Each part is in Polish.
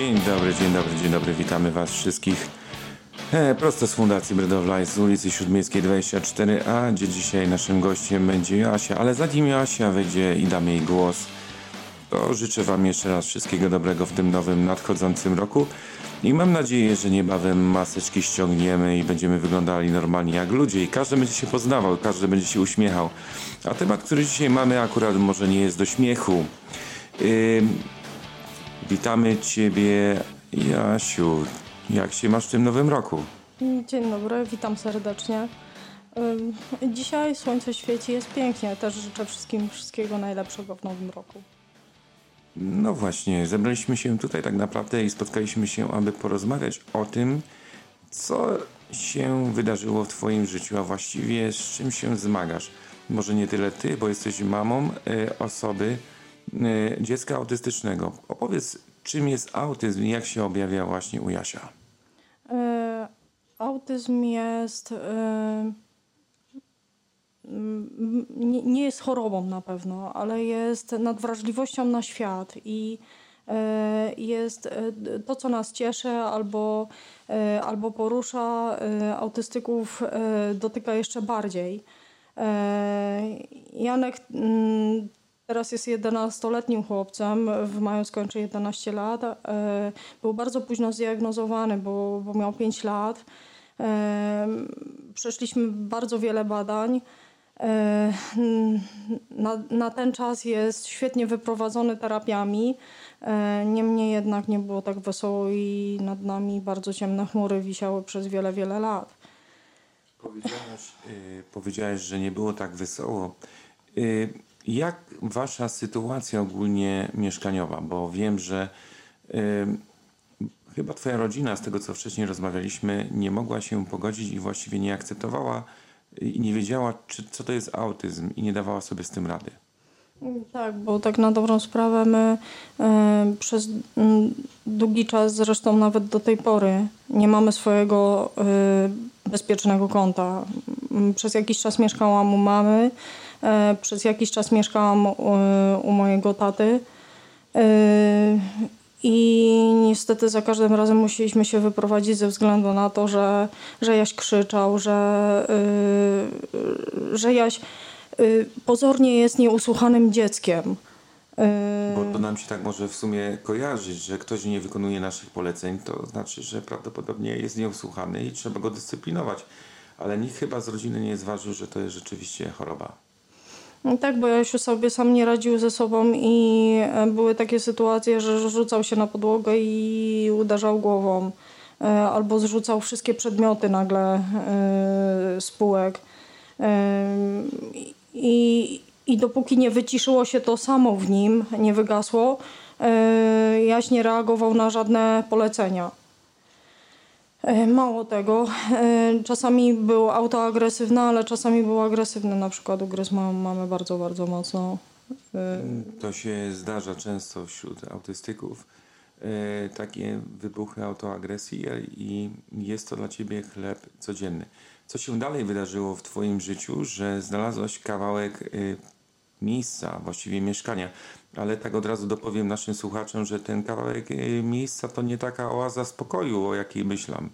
Dzień dobry, dzień dobry, dzień dobry. Witamy Was wszystkich e, prosto z Fundacji Life z ulicy Śródmiejskiej 24a, gdzie dzisiaj naszym gościem będzie Joasia. Ale zanim Joasia wejdzie i dam jej głos, to życzę Wam jeszcze raz wszystkiego dobrego w tym nowym, nadchodzącym roku. I mam nadzieję, że niebawem maseczki ściągniemy i będziemy wyglądali normalnie jak ludzie i każdy będzie się poznawał, każdy będzie się uśmiechał. A temat, który dzisiaj mamy akurat może nie jest do śmiechu. Yy, witamy Ciebie, Jasiu. Jak się masz w tym nowym roku? Dzień dobry, witam serdecznie. Dzisiaj słońce świeci, jest pięknie. Też życzę wszystkim wszystkiego najlepszego w nowym roku. No właśnie, zebraliśmy się tutaj tak naprawdę i spotkaliśmy się, aby porozmawiać o tym, co się wydarzyło w Twoim życiu, a właściwie z czym się zmagasz. Może nie tyle Ty, bo jesteś mamą e, osoby, dziecka autystycznego. Opowiedz, czym jest autyzm i jak się objawia właśnie u Jasia. E, Autyzm jest. e, mm, Nie, jest chorobą na pewno, ale jest nadwrażliwością na świat i jest to, co nas cieszy albo, albo porusza autystyków, dotyka jeszcze bardziej. Janek mm, teraz jest 11-letnim chłopcem, w maju skończy 11 lat. E, Był bardzo późno zdiagnozowany, bo, bo miał 5 lat. E, Przeszliśmy bardzo wiele badań. E, Na, na ten czas jest świetnie wyprowadzony terapiami. Niemniej jednak nie było tak wesoło i nad nami bardzo ciemne chmury wisiały przez wiele, wiele lat. Powiedziałeś, powiedziałeś, że nie było tak wesoło. Jak wasza sytuacja ogólnie mieszkaniowa? Bo wiem, że y, chyba twoja rodzina, z tego co wcześniej rozmawialiśmy, nie mogła się pogodzić i właściwie nie akceptowała i nie wiedziała, czy, co to jest autyzm i nie dawała sobie z tym rady. Tak, bo tak na dobrą sprawę my przez mm, długi czas, zresztą nawet do tej pory, nie mamy swojego e, bezpiecznego konta. Mm, Przez jakiś czas mieszkałam u mamy, przez jakiś czas mieszkałam u, mojego taty. E, I niestety za każdym razem musieliśmy się wyprowadzić ze względu na to, że, że Jaś krzyczał, że, y, że Jaś y, pozornie jest nieusłuchanym dzieckiem. Y, Bo to nam się tak może w sumie kojarzyć, że ktoś nie wykonuje naszych poleceń, to znaczy, że prawdopodobnie jest nieusłuchany i trzeba go dyscyplinować. Ale nikt chyba z rodziny nie zważył, że to jest rzeczywiście choroba. No Tak, bo Jasiu sobie sam nie radził ze sobą i e, były takie sytuacje, że rzucał się na podłogę i uderzał głową. E, Albo zrzucał wszystkie przedmioty nagle e, z półek. I, I dopóki nie wyciszyło się to samo w nim, nie wygasło, Jaś nie reagował na żadne polecenia. E, Mało tego, e, czasami był autoagresywny, ale czasami był agresywny. Na przykład ugryzł moją mamę bardzo, bardzo mocno. E, To się zdarza często wśród autystyków. Takie wybuchy autoagresji i jest to dla ciebie chleb codzienny. Co się dalej wydarzyło w twoim życiu, że znalazłaś kawałek miejsca, właściwie mieszkania, ale tak od razu dopowiem naszym słuchaczom, że ten kawałek e, miejsca to nie taka oaza spokoju, o jakiej myślam.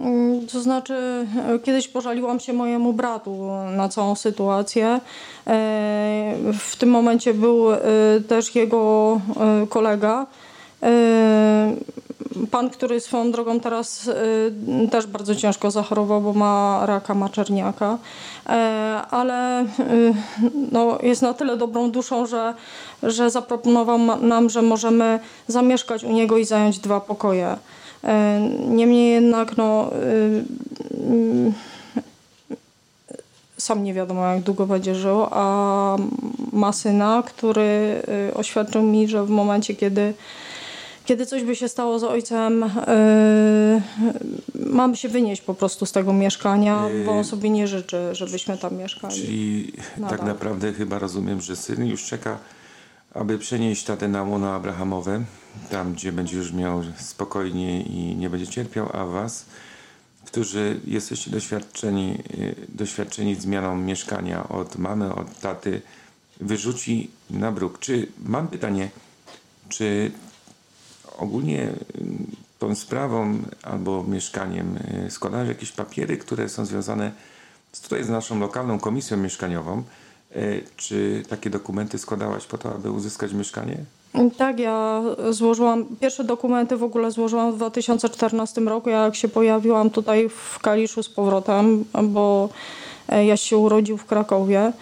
Mm, To znaczy, e, kiedyś pożaliłam się mojemu bratu na całą sytuację. E, W tym momencie był też jego kolega. Pan, który swoją drogą teraz e, też bardzo ciężko zachorował, bo ma raka, ma czerniaka. E, Ale e, no, jest na tyle dobrą duszą, że, że zaproponował nam, że możemy zamieszkać u niego i zająć dwa pokoje. E, Niemniej jednak, no, y, sam nie wiadomo, jak długo będzie żył, a ma syna, który y, oświadczył mi, że w momencie, kiedy, kiedy coś by się stało z ojcem, y, mamy się wynieść po prostu z tego mieszkania, bo on sobie nie życzy, żebyśmy tam mieszkali. Czyli No tak naprawdę chyba rozumiem, że syn już czeka, aby przenieść tatę na łono Abrahamowe, tam gdzie będzie już miał spokojnie i nie będzie cierpiał, a was, którzy jesteście doświadczeni, y, doświadczeni zmianą mieszkania od mamy, od taty, wyrzuci na bruk. Czy mam pytanie, czy ogólnie y, tą sprawą albo mieszkaniem y, składałeś jakieś papiery, które są związane tutaj z naszą lokalną komisją mieszkaniową. Y, Czy takie dokumenty składałaś po to, aby uzyskać mieszkanie? Tak, ja złożyłam, pierwsze dokumenty w ogóle złożyłam w 2014 roku, jak się pojawiłam tutaj w Kaliszu z powrotem, bo e, Jaś się urodził w Krakowie.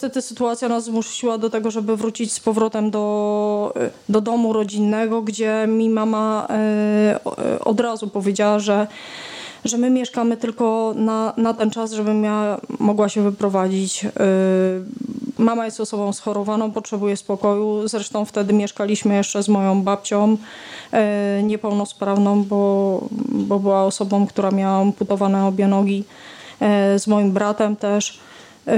Niestety sytuacja nas zmusiła do tego, żeby wrócić z powrotem do, do domu rodzinnego, gdzie mi mama e, e, od razu powiedziała, że, że my mieszkamy tylko na, na ten czas, żebym ja mogła się wyprowadzić. E, Mama jest osobą schorowaną, potrzebuje spokoju. Zresztą wtedy mieszkaliśmy jeszcze z moją babcią niepełnosprawną, bo, bo była osobą, która miała amputowane obie nogi, z moim bratem też. E,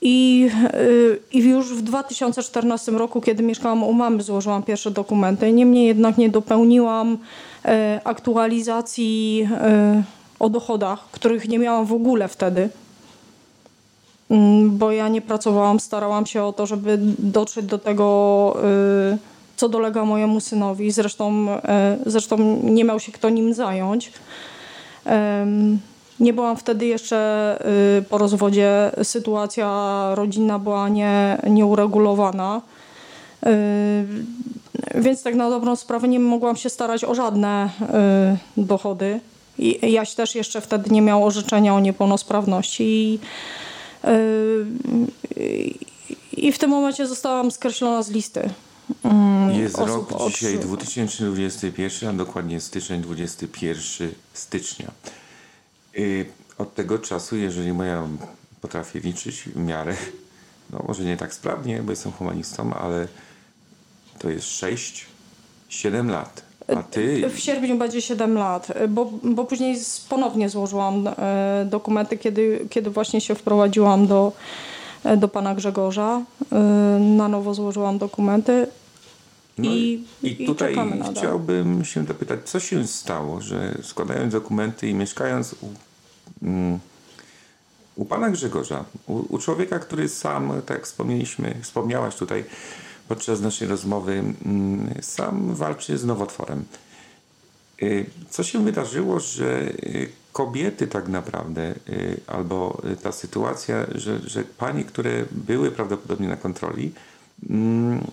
i, y, I już w 2014 roku, kiedy mieszkałam u mamy, złożyłam pierwsze dokumenty. Niemniej jednak nie dopełniłam e, aktualizacji o dochodach, których nie miałam w ogóle wtedy. Mm, Bo ja nie pracowałam, starałam się o to, żeby dotrzeć do tego, co dolega mojemu synowi. Zresztą, zresztą nie miał się kto nim zająć. Nie byłam wtedy jeszcze y, po rozwodzie. Sytuacja rodzinna była nie, nieuregulowana. Y, Więc tak na dobrą sprawę nie mogłam się starać o żadne y, dochody. I Jaś też jeszcze wtedy nie miał orzeczenia o niepełnosprawności. I, I w tym momencie zostałam skreślona z listy. mm, Jest rok dzisiaj od- 2021, a dokładnie styczeń 21 stycznia. Y, Od tego czasu, jeżeli moja potrafię liczyć w miarę, no może nie tak sprawnie, bo jestem humanistą, ale to jest 6, 7 lat. A ty W sierpniu będzie 7 lat, bo, bo później ponownie złożyłam dokumenty, kiedy, kiedy właśnie się wprowadziłam do, do pana Grzegorza. Na nowo złożyłam dokumenty. No I, I i tutaj nadal. chciałbym się dopytać, co się stało, że składając dokumenty i mieszkając u, u pana Grzegorza, u, u człowieka, który sam, tak wspomnieliśmy, wspomniałaś tutaj podczas naszej rozmowy, mm, sam walczy z nowotworem. Y, Co się wydarzyło, że y, kobiety tak naprawdę, y, albo ta sytuacja, że, że panie, które były prawdopodobnie na kontroli, mm,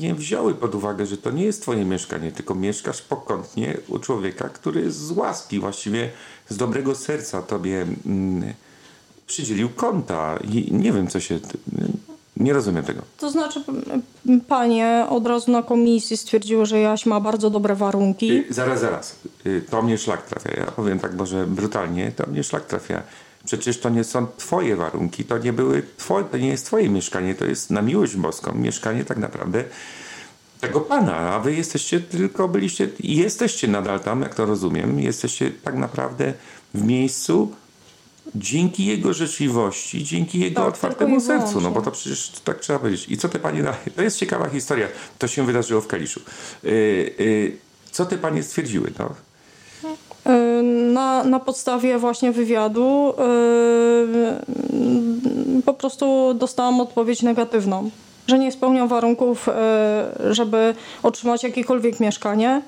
nie wzięły pod uwagę, że to nie jest twoje mieszkanie, tylko mieszkasz pokątnie u człowieka, który z łaski, właściwie z dobrego serca tobie mm, przydzielił konta. I nie wiem, co się... Nie rozumiem tego. To znaczy, panie od razu na komisji stwierdziły, że Jaś ma bardzo dobre warunki. Y, Zaraz, zaraz. Y, To mnie szlak trafia. Ja powiem tak może brutalnie, to mnie szlak trafia. Przecież to nie są twoje warunki, to nie były twoje, to nie jest twoje mieszkanie, to jest na miłość boską mieszkanie tak naprawdę tego pana, a wy jesteście tylko byliście i jesteście nadal tam, jak to rozumiem, jesteście tak naprawdę w miejscu dzięki jego życzliwości, dzięki jego Tak, otwartemu sercu, no bo to przecież tak trzeba powiedzieć. I co te panie, to jest ciekawa historia, to się wydarzyło w Kaliszu. Yy, yy, co te panie stwierdziły? No? Na, na podstawie właśnie wywiadu y, po prostu dostałam odpowiedź negatywną, że nie spełniam warunków, y, żeby otrzymać jakiekolwiek mieszkanie.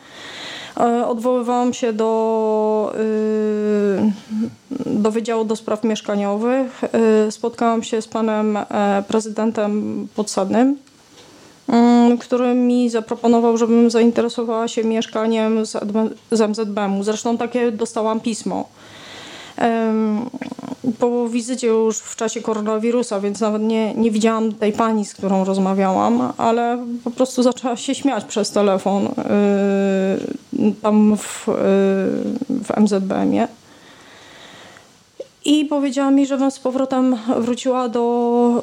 Y, Odwoływałam się do, do Wydziału do Spraw Mieszkaniowych. Spotkałam się z panem e, prezydentem Podsadnym który mi zaproponował, żebym zainteresowała się mieszkaniem z, MZBM-u. Zresztą takie dostałam pismo. Po wizycie już w czasie koronawirusa, więc nawet nie, nie widziałam tej pani, z którą rozmawiałam, ale po prostu zaczęła się śmiać przez telefon yy, tam w, yy, w MZBM-ie. I powiedziała mi, żebym z powrotem wróciła do,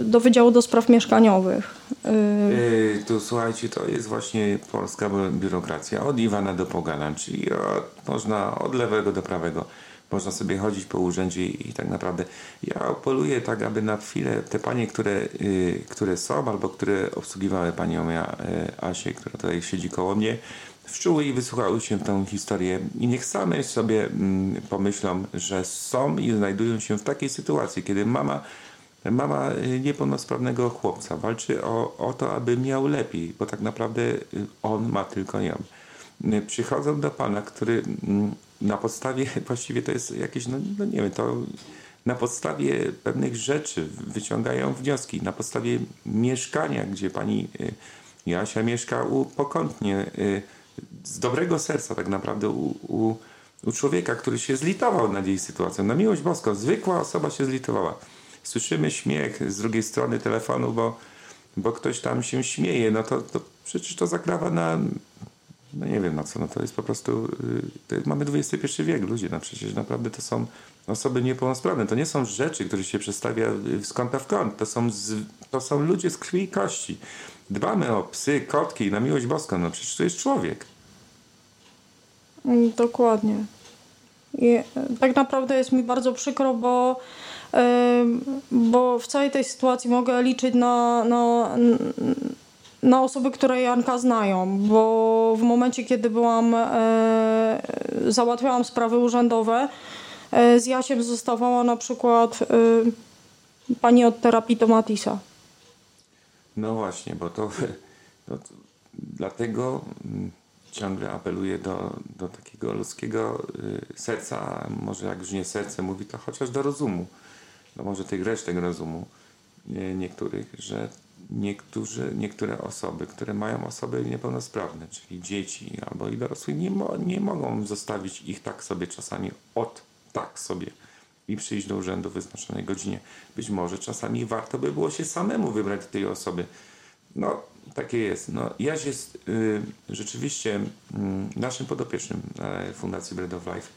y, do Wydziału do Spraw Mieszkaniowych. Y, Yy, tu słuchajcie, to jest właśnie polska bi- biurokracja. Od Iwana do Pogana, czyli od, można od lewego do prawego. Można sobie chodzić po urzędzie i, tak naprawdę ja apeluję tak, aby na chwilę te panie, które, yy, które są albo które obsługiwały panią yy, Asię, która tutaj siedzi koło mnie, wczuły i wysłuchały się w tą historię i niech same sobie mm, pomyślą, że są i znajdują się w takiej sytuacji, kiedy mama Mama y, niepełnosprawnego chłopca walczy o, o to, aby miał lepiej, bo tak naprawdę y, on ma tylko ją. Y, Przychodzą do pana, który mm, na podstawie, właściwie to jest jakieś, no, no nie wiem, to na podstawie pewnych rzeczy wyciągają wnioski, na podstawie mieszkania, gdzie pani Jasia mieszka u, pokątnie, z dobrego serca tak naprawdę u, u, u człowieka, który się zlitował nad jej sytuacją. Na miłość boską, zwykła osoba się zlitowała. Słyszymy śmiech z drugiej strony telefonu, bo, bo ktoś tam się śmieje, no to, to przecież to zakrawa na, no nie wiem na co, no to jest po prostu, y, jest, mamy XXI wiek, ludzie, no przecież naprawdę to są osoby niepełnosprawne, to nie są rzeczy, które się przedstawia y, z kąta w kąt, to są, z, to są ludzie z krwi i kości. Dbamy o psy, kotki, na miłość boską, no przecież to jest człowiek. Mm, Dokładnie. I e, tak naprawdę jest mi bardzo przykro, bo, bo w całej tej sytuacji mogę liczyć na, na, na osoby, które Janka znają, bo w momencie, kiedy byłam, e, załatwiałam sprawy urzędowe, e, z Jasiem zostawała na przykład pani od terapii Tomatisa. No właśnie, bo to, no to dlatego mm, ciągle apeluję do, do takiego ludzkiego y, serca, może jak już nie serce mówi, to chociaż do rozumu. No może tych resztek rozumu nie, niektórych, że niektórzy, niektóre osoby, które mają osoby niepełnosprawne, czyli dzieci albo i dorosłych, nie, mo, nie mogą zostawić ich tak sobie czasami od tak sobie i przyjść do urzędu w wyznaczonej godzinie. Być może czasami warto by było się samemu wybrać tej osoby. No, takie jest. No, Jaś jest y, rzeczywiście y, naszym podopiecznym e, Fundacji Bread of Life.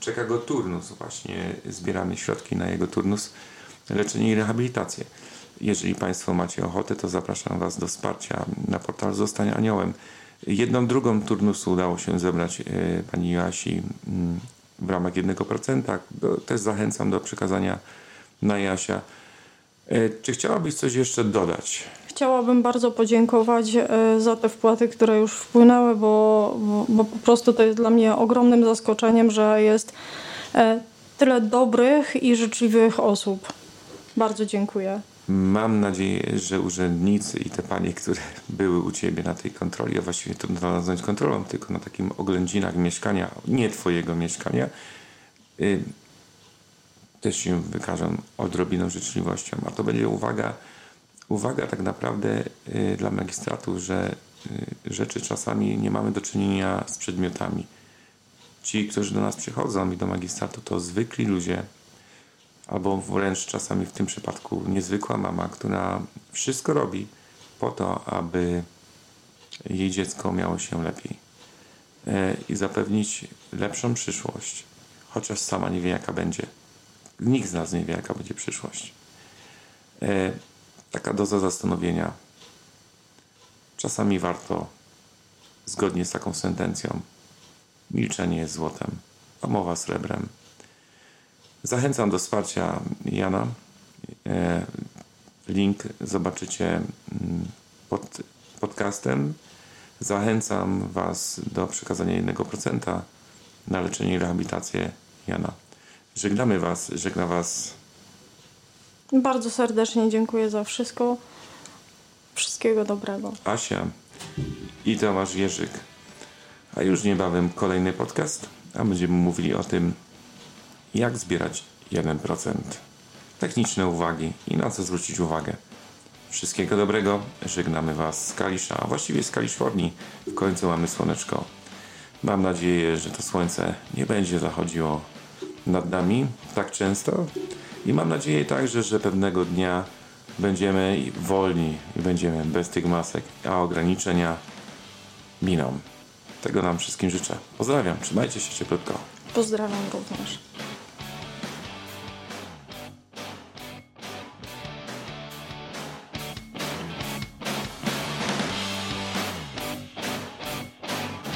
Czeka go turnus właśnie. Zbieramy środki na jego turnus, leczenie i rehabilitację. Jeżeli Państwo macie ochotę, to zapraszam Was do wsparcia na portal Zostań Aniołem. Jedną drugą turnusu udało się zebrać e, pani Joasi mm, w ramach 1%. Do, też zachęcam do przekazania na Jasia. E, Czy chciałabyś coś jeszcze dodać? Chciałabym bardzo podziękować e, za te wpłaty, które już wpłynęły, bo, bo, po prostu to jest dla mnie ogromnym zaskoczeniem, że jest e, tyle dobrych i życzliwych osób. Bardzo dziękuję. Mam nadzieję, że urzędnicy i te panie, które były u Ciebie na tej kontroli, a właściwie trudno nazwać kontrolą, tylko na takim oględzinach mieszkania, nie Twojego mieszkania, y, też się wykażą odrobiną życzliwością. A to będzie uwaga, uwaga tak naprawdę y, dla magistratu, że y, rzeczy czasami nie mamy do czynienia z przedmiotami. Ci, którzy do nas przychodzą i do magistratu, to zwykli ludzie, albo wręcz czasami w tym przypadku niezwykła mama, która wszystko robi po to, aby jej dziecko miało się lepiej e, i zapewnić lepszą przyszłość, chociaż sama nie wie, jaka będzie. Nikt z nas nie wie, jaka będzie przyszłość. Taka doza zastanowienia. Czasami warto, zgodnie z taką sentencją, milczenie jest złotem, a mowa srebrem. Zachęcam do wsparcia Jana. E, Link zobaczycie mm, pod podcastem. Zachęcam Was do przekazania 1% na leczenie i rehabilitację Jana. Żegnamy Was, żegna Was Bardzo serdecznie dziękuję za wszystko. Wszystkiego dobrego. Asia i Tomasz Jerzyk. A już niebawem kolejny podcast, a będziemy mówili o tym, jak zbierać 1%. Techniczne uwagi i na co zwrócić uwagę. Wszystkiego dobrego. Żegnamy Was z Kalisza, a właściwie z Kaliszfornii. W końcu mamy słoneczko. Mam nadzieję, że to słońce nie będzie zachodziło nad nami tak często. I mam nadzieję także, że pewnego dnia będziemy wolni i będziemy bez tych masek, a ograniczenia miną. Tego nam wszystkim życzę. Pozdrawiam, trzymajcie się cieplutko. Pozdrawiam również.